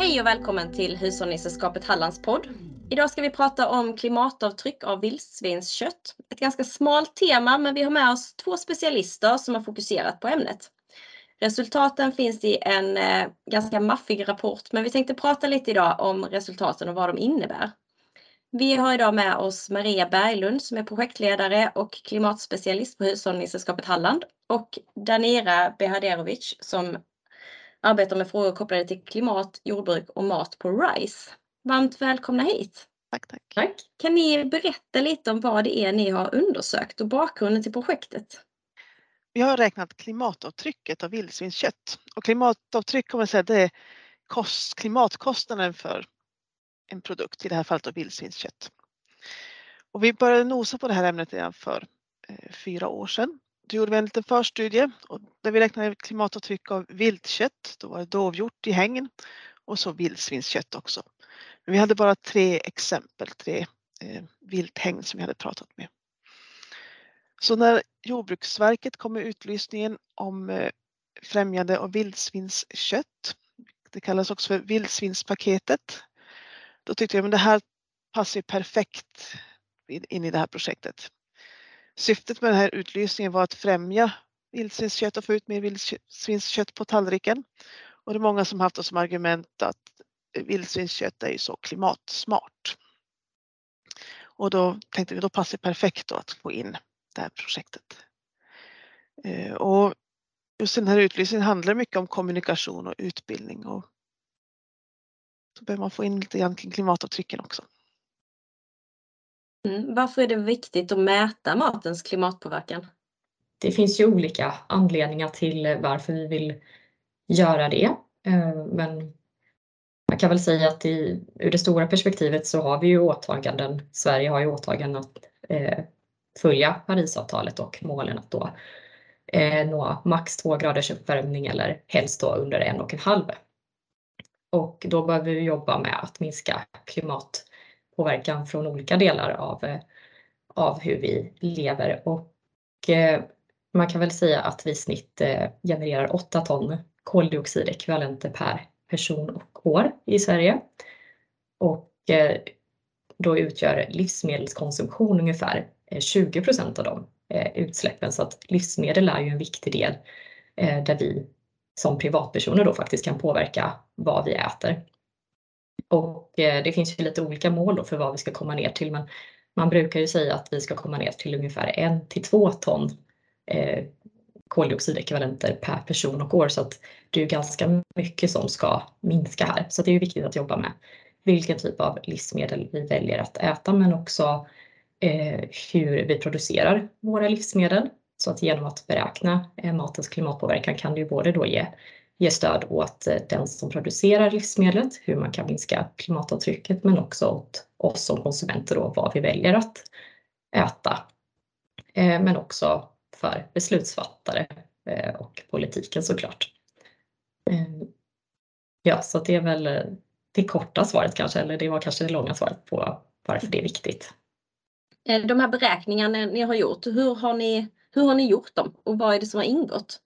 Hej och välkommen till Hushållningssällskapet Hallands podd. Idag ska vi prata om klimatavtryck av vildsvinskött. Ett ganska smalt tema, men vi har med oss två specialister som har fokuserat på ämnet. Resultaten finns i en eh, ganska maffig rapport, men vi tänkte prata lite idag om resultaten och vad de innebär. Vi har idag med oss Maria Berglund som är projektledare och klimatspecialist på Hushållningssällskapet Halland och Danira Behaderovic som arbetar med frågor kopplade till klimat, jordbruk och mat på RISE. Varmt välkomna hit! Tack, tack. tack. Kan ni berätta lite om vad det är ni har undersökt och bakgrunden till projektet? Vi har räknat klimatavtrycket av vildsvinskött och klimatavtryck kommer säga det är kost, klimatkostnaden för en produkt, i det här fallet av vildsvinskött. Och vi började nosa på det här ämnet redan för eh, fyra år sedan. Då gjorde vi en liten förstudie och där vi räknade klimatavtryck av viltkött. Då var det dovhjort i hägn och så vildsvinskött också. Men vi hade bara tre exempel, tre eh, vilthägn som vi hade pratat med. Så när Jordbruksverket kom med utlysningen om eh, främjande av vildsvinskött, det kallas också för vildsvinspaketet, då tyckte jag att det här passar perfekt in i det här projektet. Syftet med den här utlysningen var att främja vildsvinskött och få ut mer vildsvinskött på tallriken. Och det är många som haft det som argument att vildsvinskött är ju så klimatsmart. Och då tänkte vi då passar det perfekt då att få in det här projektet. Eh, och just den här utlysningen handlar mycket om kommunikation och utbildning och så behöver man få in lite grann kring klimatavtrycken också. Mm. Varför är det viktigt att mäta matens klimatpåverkan? Det finns ju olika anledningar till varför vi vill göra det. Eh, men man kan väl säga att i, ur det stora perspektivet så har vi ju åtaganden, Sverige har ju åtaganden att eh, följa Parisavtalet och målen att då eh, nå max två graders uppvärmning eller helst då under en och en halv. Och då behöver vi jobba med att minska påverkan från olika delar av, eh, av hur vi lever. Och eh, man kan väl säga att vi i snitt eh, genererar 8 ton koldioxidekvivalenter per person och år i Sverige. Och då utgör livsmedelskonsumtion ungefär 20 procent av de utsläppen. Så att livsmedel är ju en viktig del där vi som privatpersoner då faktiskt kan påverka vad vi äter. Och eh, det finns ju lite olika mål då för vad vi ska komma ner till, men man brukar ju säga att vi ska komma ner till ungefär en till två ton eh, koldioxidekvivalenter per person och år så att det är ganska mycket som ska minska här. Så det är viktigt att jobba med vilken typ av livsmedel vi väljer att äta men också eh, hur vi producerar våra livsmedel så att genom att beräkna eh, matens klimatpåverkan kan du både då ge, ge stöd åt eh, den som producerar livsmedlet, hur man kan minska klimatavtrycket, men också åt oss som konsumenter då, vad vi väljer att äta. Eh, men också för beslutsfattare och politiken såklart. Ja, så det är väl det korta svaret kanske, eller det var kanske det långa svaret på varför det är viktigt. De här beräkningarna ni har gjort, hur har ni hur har ni gjort dem och vad är det som har ingått?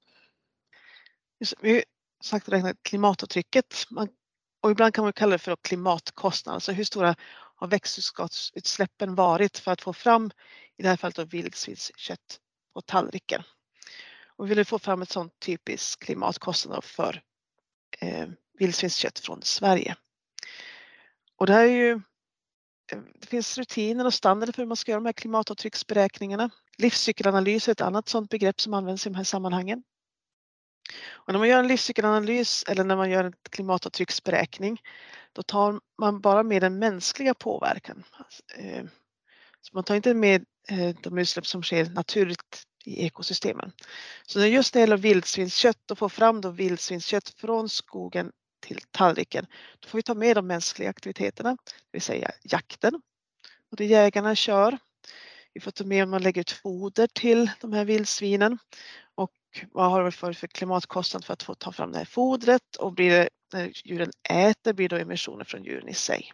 Vi sagt räknat klimatavtrycket och ibland kan man kalla det för klimatkostnad, alltså hur stora har växthusgasutsläppen varit för att få fram, i det här fallet vildsvinskött på tallriken. Och vi ville få fram ett sådant typiskt klimatkostnad för eh, vildsvinskött från Sverige. Och det här är ju eh, det finns rutiner och standarder för hur man ska göra de här klimatavtrycksberäkningarna. Livscykelanalys är ett annat sådant begrepp som används i de här sammanhangen. Och när man gör en livscykelanalys eller när man gör en klimatavtrycksberäkning då tar man bara med den mänskliga påverkan. Alltså, eh, så man tar inte med eh, de utsläpp som sker naturligt i ekosystemen. Så när just det gäller vildsvinskött och få fram då vildsvinskött från skogen till tallriken, då får vi ta med de mänskliga aktiviteterna, det vill säga jakten. Och det jägarna kör vi får ta med om man lägger ut foder till de här vildsvinen och vad har det för, för klimatkostnad för att få ta fram det här fodret och blir det, när djuren äter blir det emissioner från djuren i sig.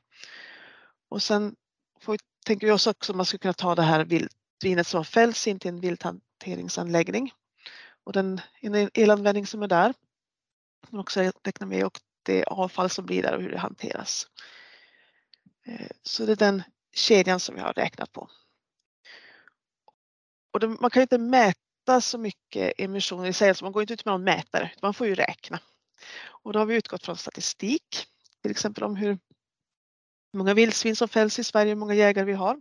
Och sen får tänker vi oss också om man skulle kunna ta det här vildsvinet som har fällts in till en vilthanteringsanläggning och den elanvändning som är där. Men också räkna med och det avfall som blir där och hur det hanteras. Eh, så det är den kedjan som vi har räknat på. Och det, man kan inte mäta så mycket emissioner i sig, så man går inte ut med någon mätare, man får ju räkna. Och då har vi utgått från statistik, till exempel om hur många vildsvin som fälls i Sverige, hur många jägare vi har.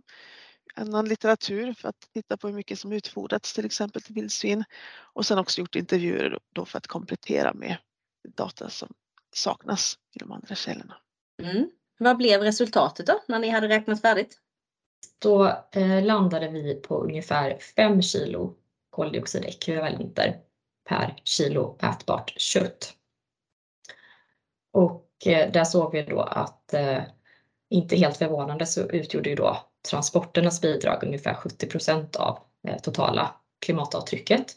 Annan litteratur för att titta på hur mycket som utfodrats till exempel till vildsvin och sen också gjort intervjuer då för att komplettera med data som saknas i de andra källorna. Mm. Vad blev resultatet då när ni hade räknat färdigt? Då eh, landade vi på ungefär 5 kilo koldioxidekvivalenter per kilo ätbart kött. Och eh, där såg vi då att eh, inte helt förvånande så utgjorde ju då transporternas bidrag ungefär 70 procent av eh, totala klimatavtrycket.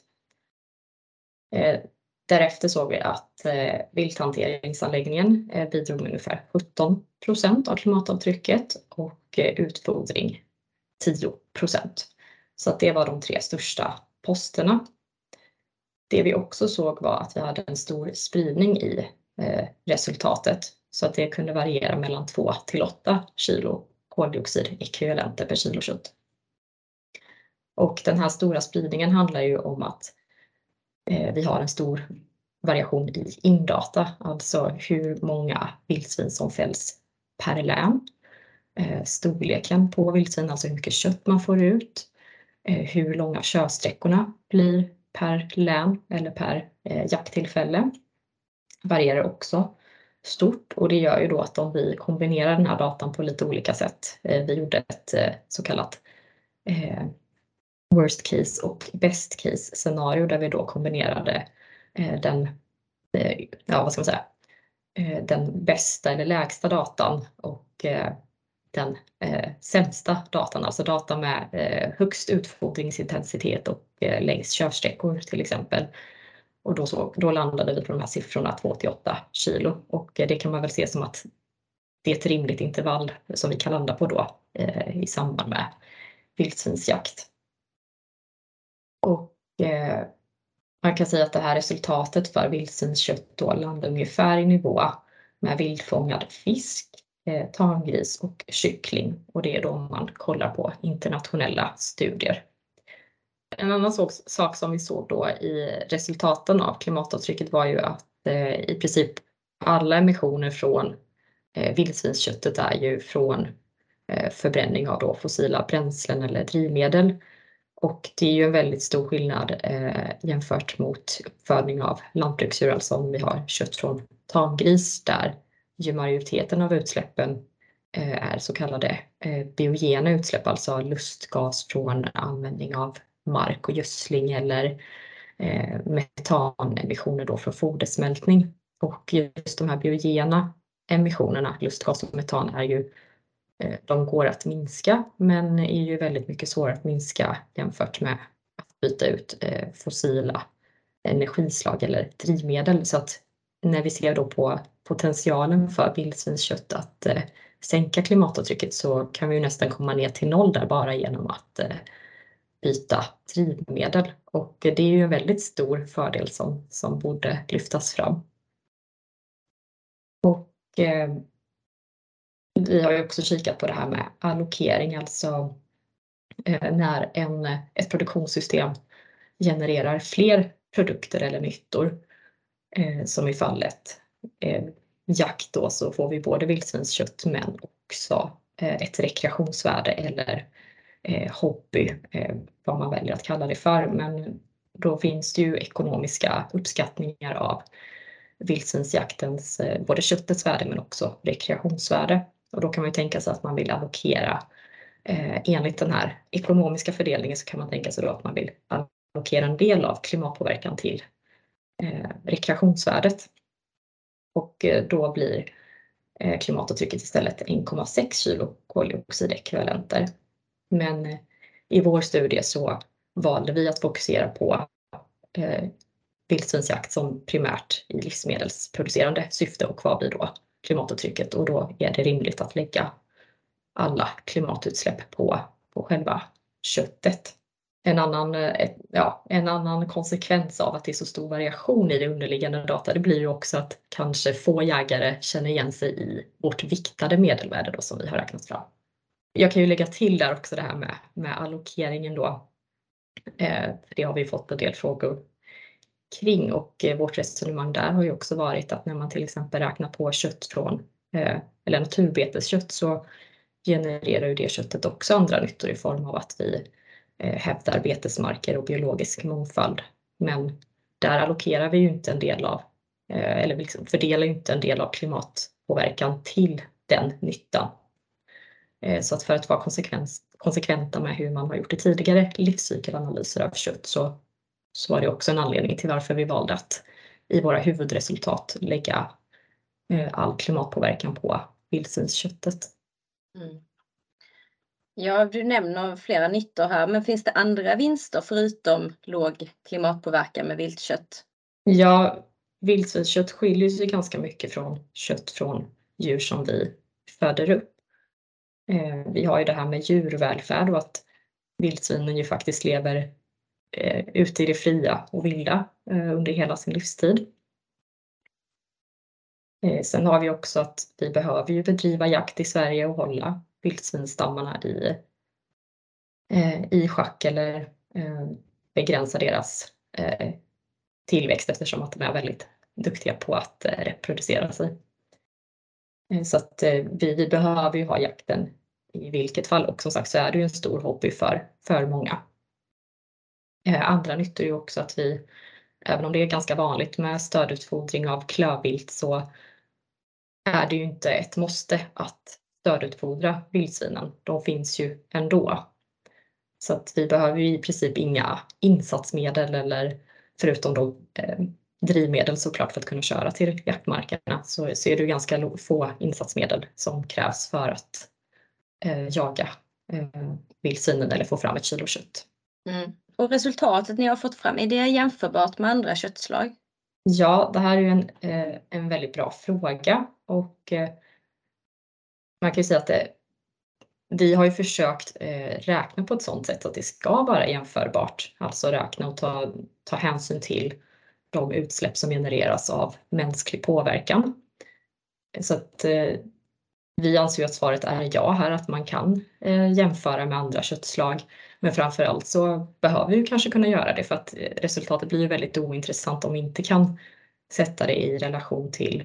Därefter såg vi att vilthanteringsanläggningen bidrog med ungefär 17 procent av klimatavtrycket och utfodring 10 procent. Så att det var de tre största posterna. Det vi också såg var att vi hade en stor spridning i eh, resultatet så att det kunde variera mellan 2 till 8 kilo koldioxidekvivalenter per kilo kött. Och den här stora spridningen handlar ju om att eh, vi har en stor variation i indata, alltså hur många vildsvin som fälls per län. Eh, storleken på vildsvin, alltså hur mycket kött man får ut. Eh, hur långa körsträckorna blir per län eller per eh, jakttillfälle varierar också stort och det gör ju då att om vi kombinerar den här datan på lite olika sätt. Eh, vi gjorde ett eh, så kallat eh, worst case och best case scenario där vi då kombinerade eh, den, ja vad ska man säga, den bästa eller lägsta datan och den eh, sämsta datan, alltså data med eh, högst utfodringsintensitet och eh, längst körsträckor till exempel. Och då, så, då landade vi på de här siffrorna 2 till 8 kilo och det kan man väl se som att det är ett rimligt intervall som vi kan landa på då eh, i samband med vildsvinsjakt. Och eh, man kan säga att det här resultatet för vildsvinskött då landar ungefär i nivå med vildfångad fisk, eh, tamgris och kyckling och det är då man kollar på internationella studier. En annan sak som vi såg då i resultaten av klimatavtrycket var ju att eh, i princip alla emissioner från eh, vildsvinsköttet är ju från eh, förbränning av då fossila bränslen eller drivmedel. Och det är ju en väldigt stor skillnad eh, jämfört mot uppfödning av lantbruksdjur, alltså om vi har kött från tamgris där ju majoriteten av utsläppen eh, är så kallade eh, biogena utsläpp, alltså lustgas från användning av mark och gödsling eller eh, metanemissioner då från fodersmältning. Och just de här biogena emissionerna, lustgas och metan, är ju, de går att minska men är ju väldigt mycket svårare att minska jämfört med att byta ut fossila energislag eller drivmedel. Så att när vi ser då på potentialen för vildsvinskött att eh, sänka klimatavtrycket så kan vi ju nästan komma ner till noll där bara genom att eh, byta drivmedel och det är ju en väldigt stor fördel som, som borde lyftas fram. Och eh, vi har ju också kikat på det här med allokering, alltså eh, när en, ett produktionssystem genererar fler produkter eller nyttor. Eh, som i fallet eh, jakt då så får vi både vildsvinskött men också eh, ett rekreationsvärde eller eh, hobby, eh, vad man väljer att kalla det för. Men då finns det ju ekonomiska uppskattningar av vildsvinsjaktens, eh, både köttets värde men också rekreationsvärde. Och då kan man ju tänka sig att man vill allokera eh, enligt den här ekonomiska fördelningen så kan man tänka sig då att man vill allokera en del av klimatpåverkan till eh, rekreationsvärdet. Och eh, då blir eh, klimatavtrycket istället 1,6 kilo koldioxidekvivalenter men eh, i vår studie så valde vi att fokusera på eh, vildsvinsjakt som primärt i livsmedelsproducerande syfte och vad blir då klimatavtrycket och då är det rimligt att lägga alla klimatutsläpp på, på själva köttet en annan, eh, ja, en annan konsekvens av att det är så stor variation i det underliggande data, det blir ju också att kanske få jägare känner igen sig i vårt viktade medelvärde då som vi har räknat fram. Jag kan ju lägga till där också det här med, med allokeringen då. Eh, det har vi fått en del frågor kring och eh, vårt resonemang där har ju också varit att när man till exempel räknar på kött från eh, eller naturbeteskött så genererar ju det köttet också andra nyttor i form av att vi Eh, hävdar betesmarker och biologisk mångfald. Men där allokerar vi ju inte en del av, eh, eller liksom fördelar ju inte en del av klimatpåverkan till den nyttan. Eh, så att för att vara konsekventa med hur man har gjort i tidigare livscykelanalyser av kött så så var det också en anledning till varför vi valde att i våra huvudresultat lägga all klimatpåverkan på vildsvinsköttet. Mm. Ja, du nämner flera nyttor här, men finns det andra vinster förutom låg klimatpåverkan med viltkött? Ja, vildsvinskött skiljer sig ganska mycket från kött från djur som vi föder upp. Eh, vi har ju det här med djurvälfärd och att vildsvinen ju faktiskt lever eh, ute i det fria och vilda eh, under hela sin livstid. Eh, sen har vi också att vi behöver ju bedriva jakt i Sverige och hålla vildsvinsstammarna i, eh, i schack eller eh, begränsa deras eh, tillväxt eftersom att de är väldigt duktiga på att eh, reproducera sig. Eh, så att eh, vi, vi behöver ju ha jakten i vilket fall och som sagt så är det ju en stor hobby för, för många. Eh, andra nyttor är också att vi, även om det är ganska vanligt med stödutfodring av klövvilt så är det ju inte ett måste att stödutfodra vildsvinen. De finns ju ändå. Så att vi behöver i princip inga insatsmedel eller förutom då eh, drivmedel såklart för att kunna köra till jaktmarkerna så, så är det ganska få insatsmedel som krävs för att eh, jaga eh, vildsvinen eller få fram ett kilo kött. Mm. Och resultatet ni har fått fram, är det jämförbart med andra köttslag? Ja, det här är ju en, eh, en väldigt bra fråga och eh, man kan ju säga att det, vi har ju försökt eh, räkna på ett sådant sätt att det ska vara jämförbart, alltså räkna och ta, ta hänsyn till de utsläpp som genereras av mänsklig påverkan. Så att eh, vi anser ju att svaret är ja här, att man kan eh, jämföra med andra köttslag. Men framförallt så behöver vi kanske kunna göra det för att eh, resultatet blir ju väldigt ointressant om vi inte kan sätta det i relation till,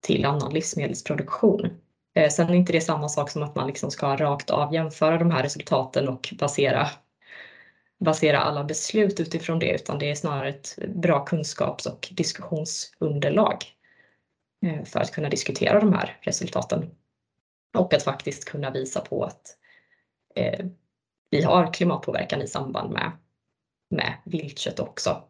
till annan livsmedelsproduktion. Eh, sen är inte det samma sak som att man liksom ska rakt av jämföra de här resultaten och basera, basera alla beslut utifrån det, utan det är snarare ett bra kunskaps och diskussionsunderlag eh, för att kunna diskutera de här resultaten. Och att faktiskt kunna visa på att eh, vi har klimatpåverkan i samband med, med viltkött också.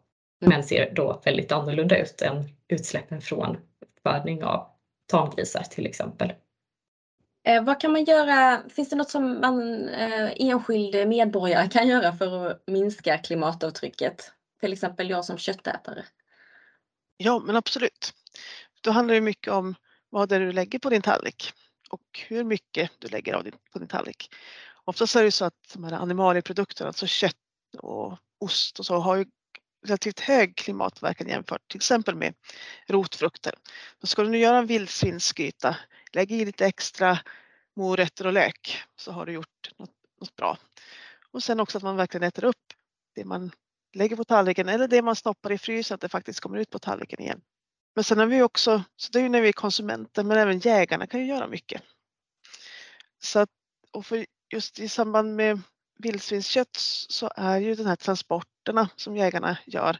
Men ser då väldigt annorlunda ut än utsläppen från uppfödning av tamgrisar till exempel. Eh, vad kan man göra? Finns det något som man eh, enskild medborgare kan göra för att minska klimatavtrycket? Till exempel jag som köttätare. Ja, men absolut. Då handlar det mycket om vad det är du lägger på din tallrik och hur mycket du lägger av din, på din tallrik. Oftast är det så att de här animalieprodukterna, alltså kött och ost och så, har ju relativt hög klimatpåverkan jämfört till exempel med rotfrukter. Så ska du nu göra en vildsvinsgryta, lägg i lite extra morötter och lök så har du gjort något, något bra. Och sen också att man verkligen äter upp det man lägger på tallriken eller det man stoppar i frysen, att det faktiskt kommer ut på tallriken igen. Men sen har vi också, så det är ju när vi är konsumenter, men även jägarna kan ju göra mycket. Så att, och för just i samband med vildsvinskött så är ju den här transporterna som jägarna gör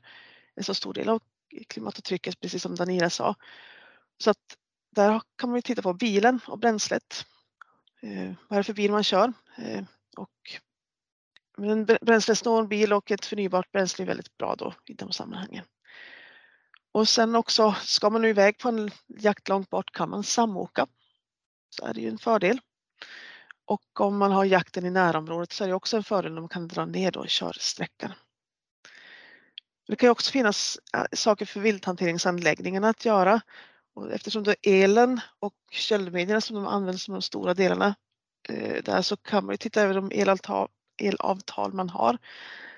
en så stor del av klimatavtrycket, precis som Danila sa. Så att där kan man ju titta på bilen och bränslet. Eh, vad är det för bil man kör? Eh, och en bränslesnål bil och ett förnybart bränsle är väldigt bra då i de sammanhangen. Och sen också, ska man nu iväg på en jakt långt bort kan man samåka. Så är det ju en fördel. Och om man har jakten i närområdet så är det också en fördel om man kan dra ner då körsträckan. Det kan också finnas äh, saker för vilthanteringsanläggningarna att göra. Och eftersom det är elen och köldmedierna som de används som de stora delarna eh, där så kan man ju titta över de elavtal, elavtal man har.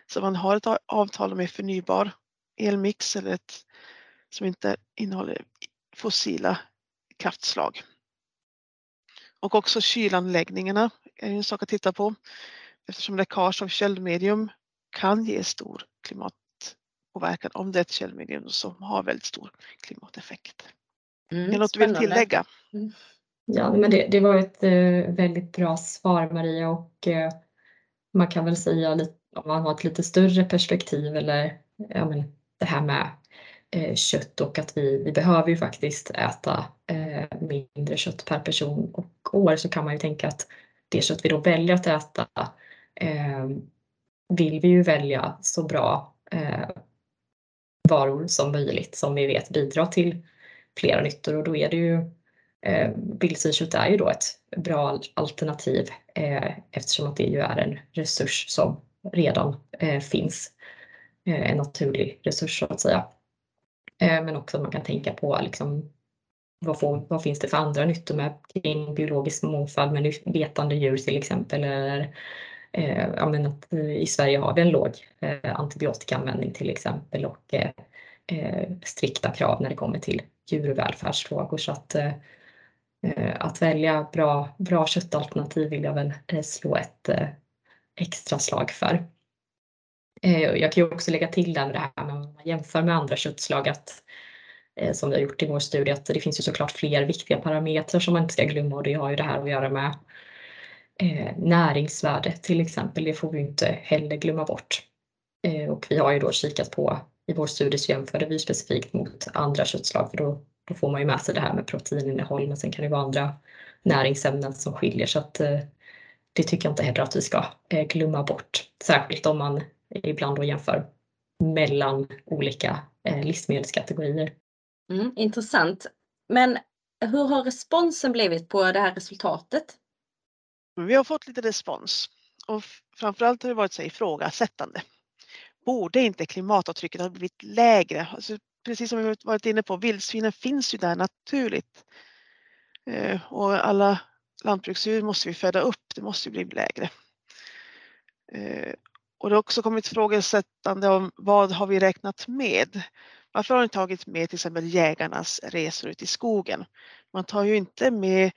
Så man har ett avtal med förnybar elmix eller ett som inte innehåller fossila kraftslag. Och också kylanläggningarna är en sak att titta på eftersom läckage av källmedium kan ge stor klimat klimatpåverkan om det är ett källmedium som har väldigt stor klimateffekt. Mm, är det något du vill tillägga? Mm. Ja, men det, det var ett eh, väldigt bra svar Maria och eh, man kan väl säga lite, om man har ett lite större perspektiv eller ja, men det här med eh, kött och att vi, vi behöver ju faktiskt äta mindre kött per person och år så kan man ju tänka att det kött vi då väljer att äta vill vi ju välja så bra varor som möjligt som vi vet bidrar till flera nyttor och då är det ju eh, vildsvinskött är ju då ett bra alternativ eh, eftersom att det ju är en resurs som redan eh, finns. Eh, en naturlig resurs så att säga. Eh, men också att man kan tänka på liksom, vad, får, vad finns det för andra nyttor med kring biologisk mångfald med betande djur till exempel. Eller, eh, att eh, I Sverige har vi en låg eh, antibiotikaanvändning till exempel och eh, eh strikta krav när det kommer till djurvälfärdsfrågor. Så att, eh, eh att välja bra, bra köttalternativ vill jag väl slå ett extra slag för. Eh, jag kan ju också lägga till där med det här med att jämför med andra köttslag att som vi har gjort i vår studie att det finns ju såklart fler viktiga parametrar som man inte ska glömma och det har ju det här att göra med eh, näringsvärde till exempel. Det får vi inte heller glömma bort. Eh, och vi har ju då kikat på i vår studie så jämförde vi specifikt mot andra köttslag för då, då får man ju med sig det här med proteininnehåll men sen kan det vara andra näringsämnen som skiljer så att eh, det tycker jag inte heller att vi ska eh, glömma bort. Särskilt om man ibland då jämför mellan olika eh, livsmedelskategorier. Mm, intressant. Men hur har responsen blivit på det här resultatet? Vi har fått lite respons och framförallt har det varit så ifrågasättande. Borde inte klimatavtrycket ha blivit lägre? Alltså, precis som vi varit inne på, vildsvinen finns ju där naturligt. Eh, och alla lantbruksdjur måste vi föda upp, det måste ju bli lägre. Eh, och det har också kommit frågesättande om vad har vi räknat med? Varför har ni tagit med till exempel jägarnas resor ut i skogen? Man tar ju inte med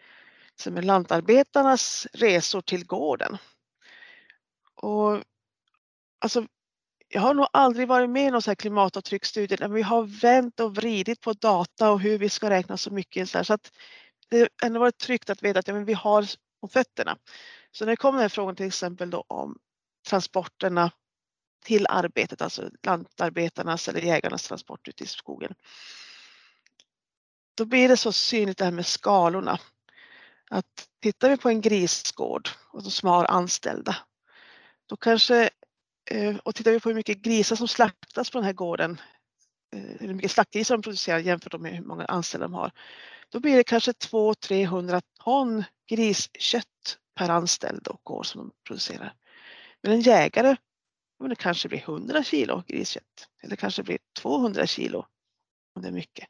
som är lantarbetarnas resor till gården. Och alltså, jag har nog aldrig varit med i någon klimatavtrycksstudie där vi har vänt och vridit på data och hur vi ska räkna så mycket. Så att det har ändå varit tryggt att veta att ja, men vi har på fötterna. Så när det kommer den här frågan till exempel då om transporterna till arbetet, alltså lantarbetarnas eller jägarnas transport ut i skogen. Då blir det så synligt det här med skalorna. Att tittar vi på en grisgård och som har anställda, då kanske, eh, och tittar vi på hur mycket grisar som slaktas på den här gården, eh, hur mycket slaktgrisar de producerar jämfört med hur många anställda de har, då blir det kanske 200-300 ton griskött per anställd och år som de producerar. Men en jägare, det kanske blir 100 kilo griskött eller kanske blir 200 kilo om det är mycket.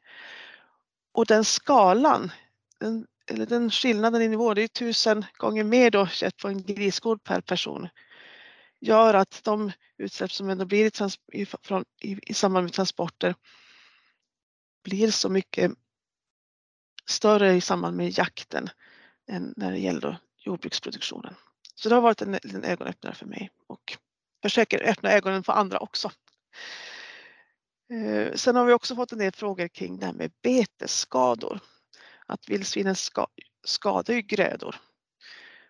Och den skalan, den, eller den skillnaden i nivå, det är tusen gånger mer då kött på en grisgård per person, gör att de utsläpp som ändå blir i, trans, i, från, i, i samband med transporter blir så mycket större i samband med jakten än när det gäller jordbruksproduktionen. Så det har varit en liten ögonöppnare för mig och försöker öppna ögonen för andra också. Eh, sen har vi också fått en del frågor kring det här med betesskador. Att vildsvinen ska, skadar ju grödor.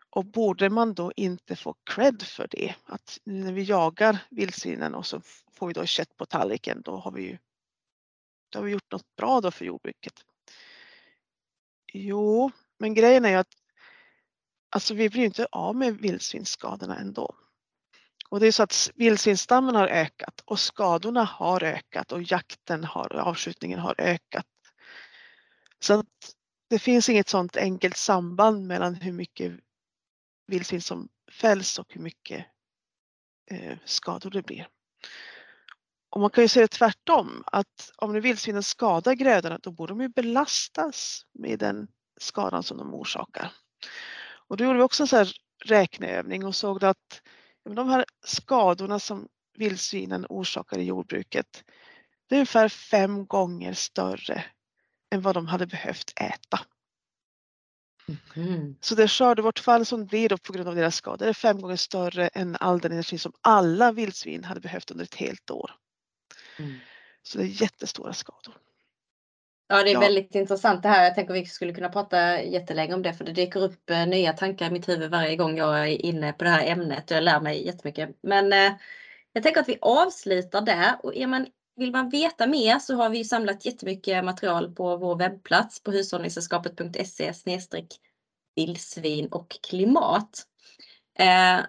Och borde man då inte få cred för det? Att när vi jagar vildsvinen och så får vi då kött på tallriken, då har vi ju då har vi gjort något bra då för jordbruket. Jo, men grejen är ju att Alltså vi blir inte av med vildsvinsskadorna ändå. Och det är så att vildsvinsstammen har ökat och skadorna har ökat och jakten har, avskjutningen har ökat. Så att det finns inget sådant enkelt samband mellan hur mycket vildsvin som fälls och hur mycket eh, skador det blir. Och man kan ju säga tvärtom att om nu vildsvinen skadar grödorna då borde de ju belastas med den skadan som de orsakar. Och då gjorde vi också en sån här räkneövning och såg att de här skadorna som vildsvinen orsakar i jordbruket, det är ungefär fem gånger större än vad de hade behövt äta. Mm. Så det skördebortfall som blir då på grund av deras skador är fem gånger större än all den energi som alla vildsvin hade behövt under ett helt år. Mm. Så det är jättestora skador. Ja, det är Ja. väldigt intressant det här. Jag tänker vi skulle kunna prata jättelänge om det för det dyker upp eh, nya tankar i mitt huvud varje gång jag är inne på det här ämnet och jag lär mig jättemycket. Men eh, jag tänker att vi avslutar där och är man, vill man veta mer så har vi samlat jättemycket material på vår webbplats på hushållningssällskapet.se vildsvin och klimat. Eh,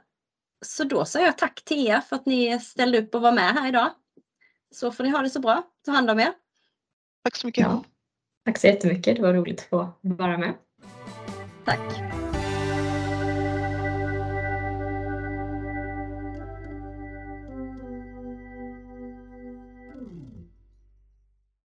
så då säger jag tack till er för att ni ställde upp och var med här idag. Så får ni ha det så bra. Ta hand om er. Tack så mycket. Ja. Tack så jättemycket. Det var roligt att få vara med. Tack.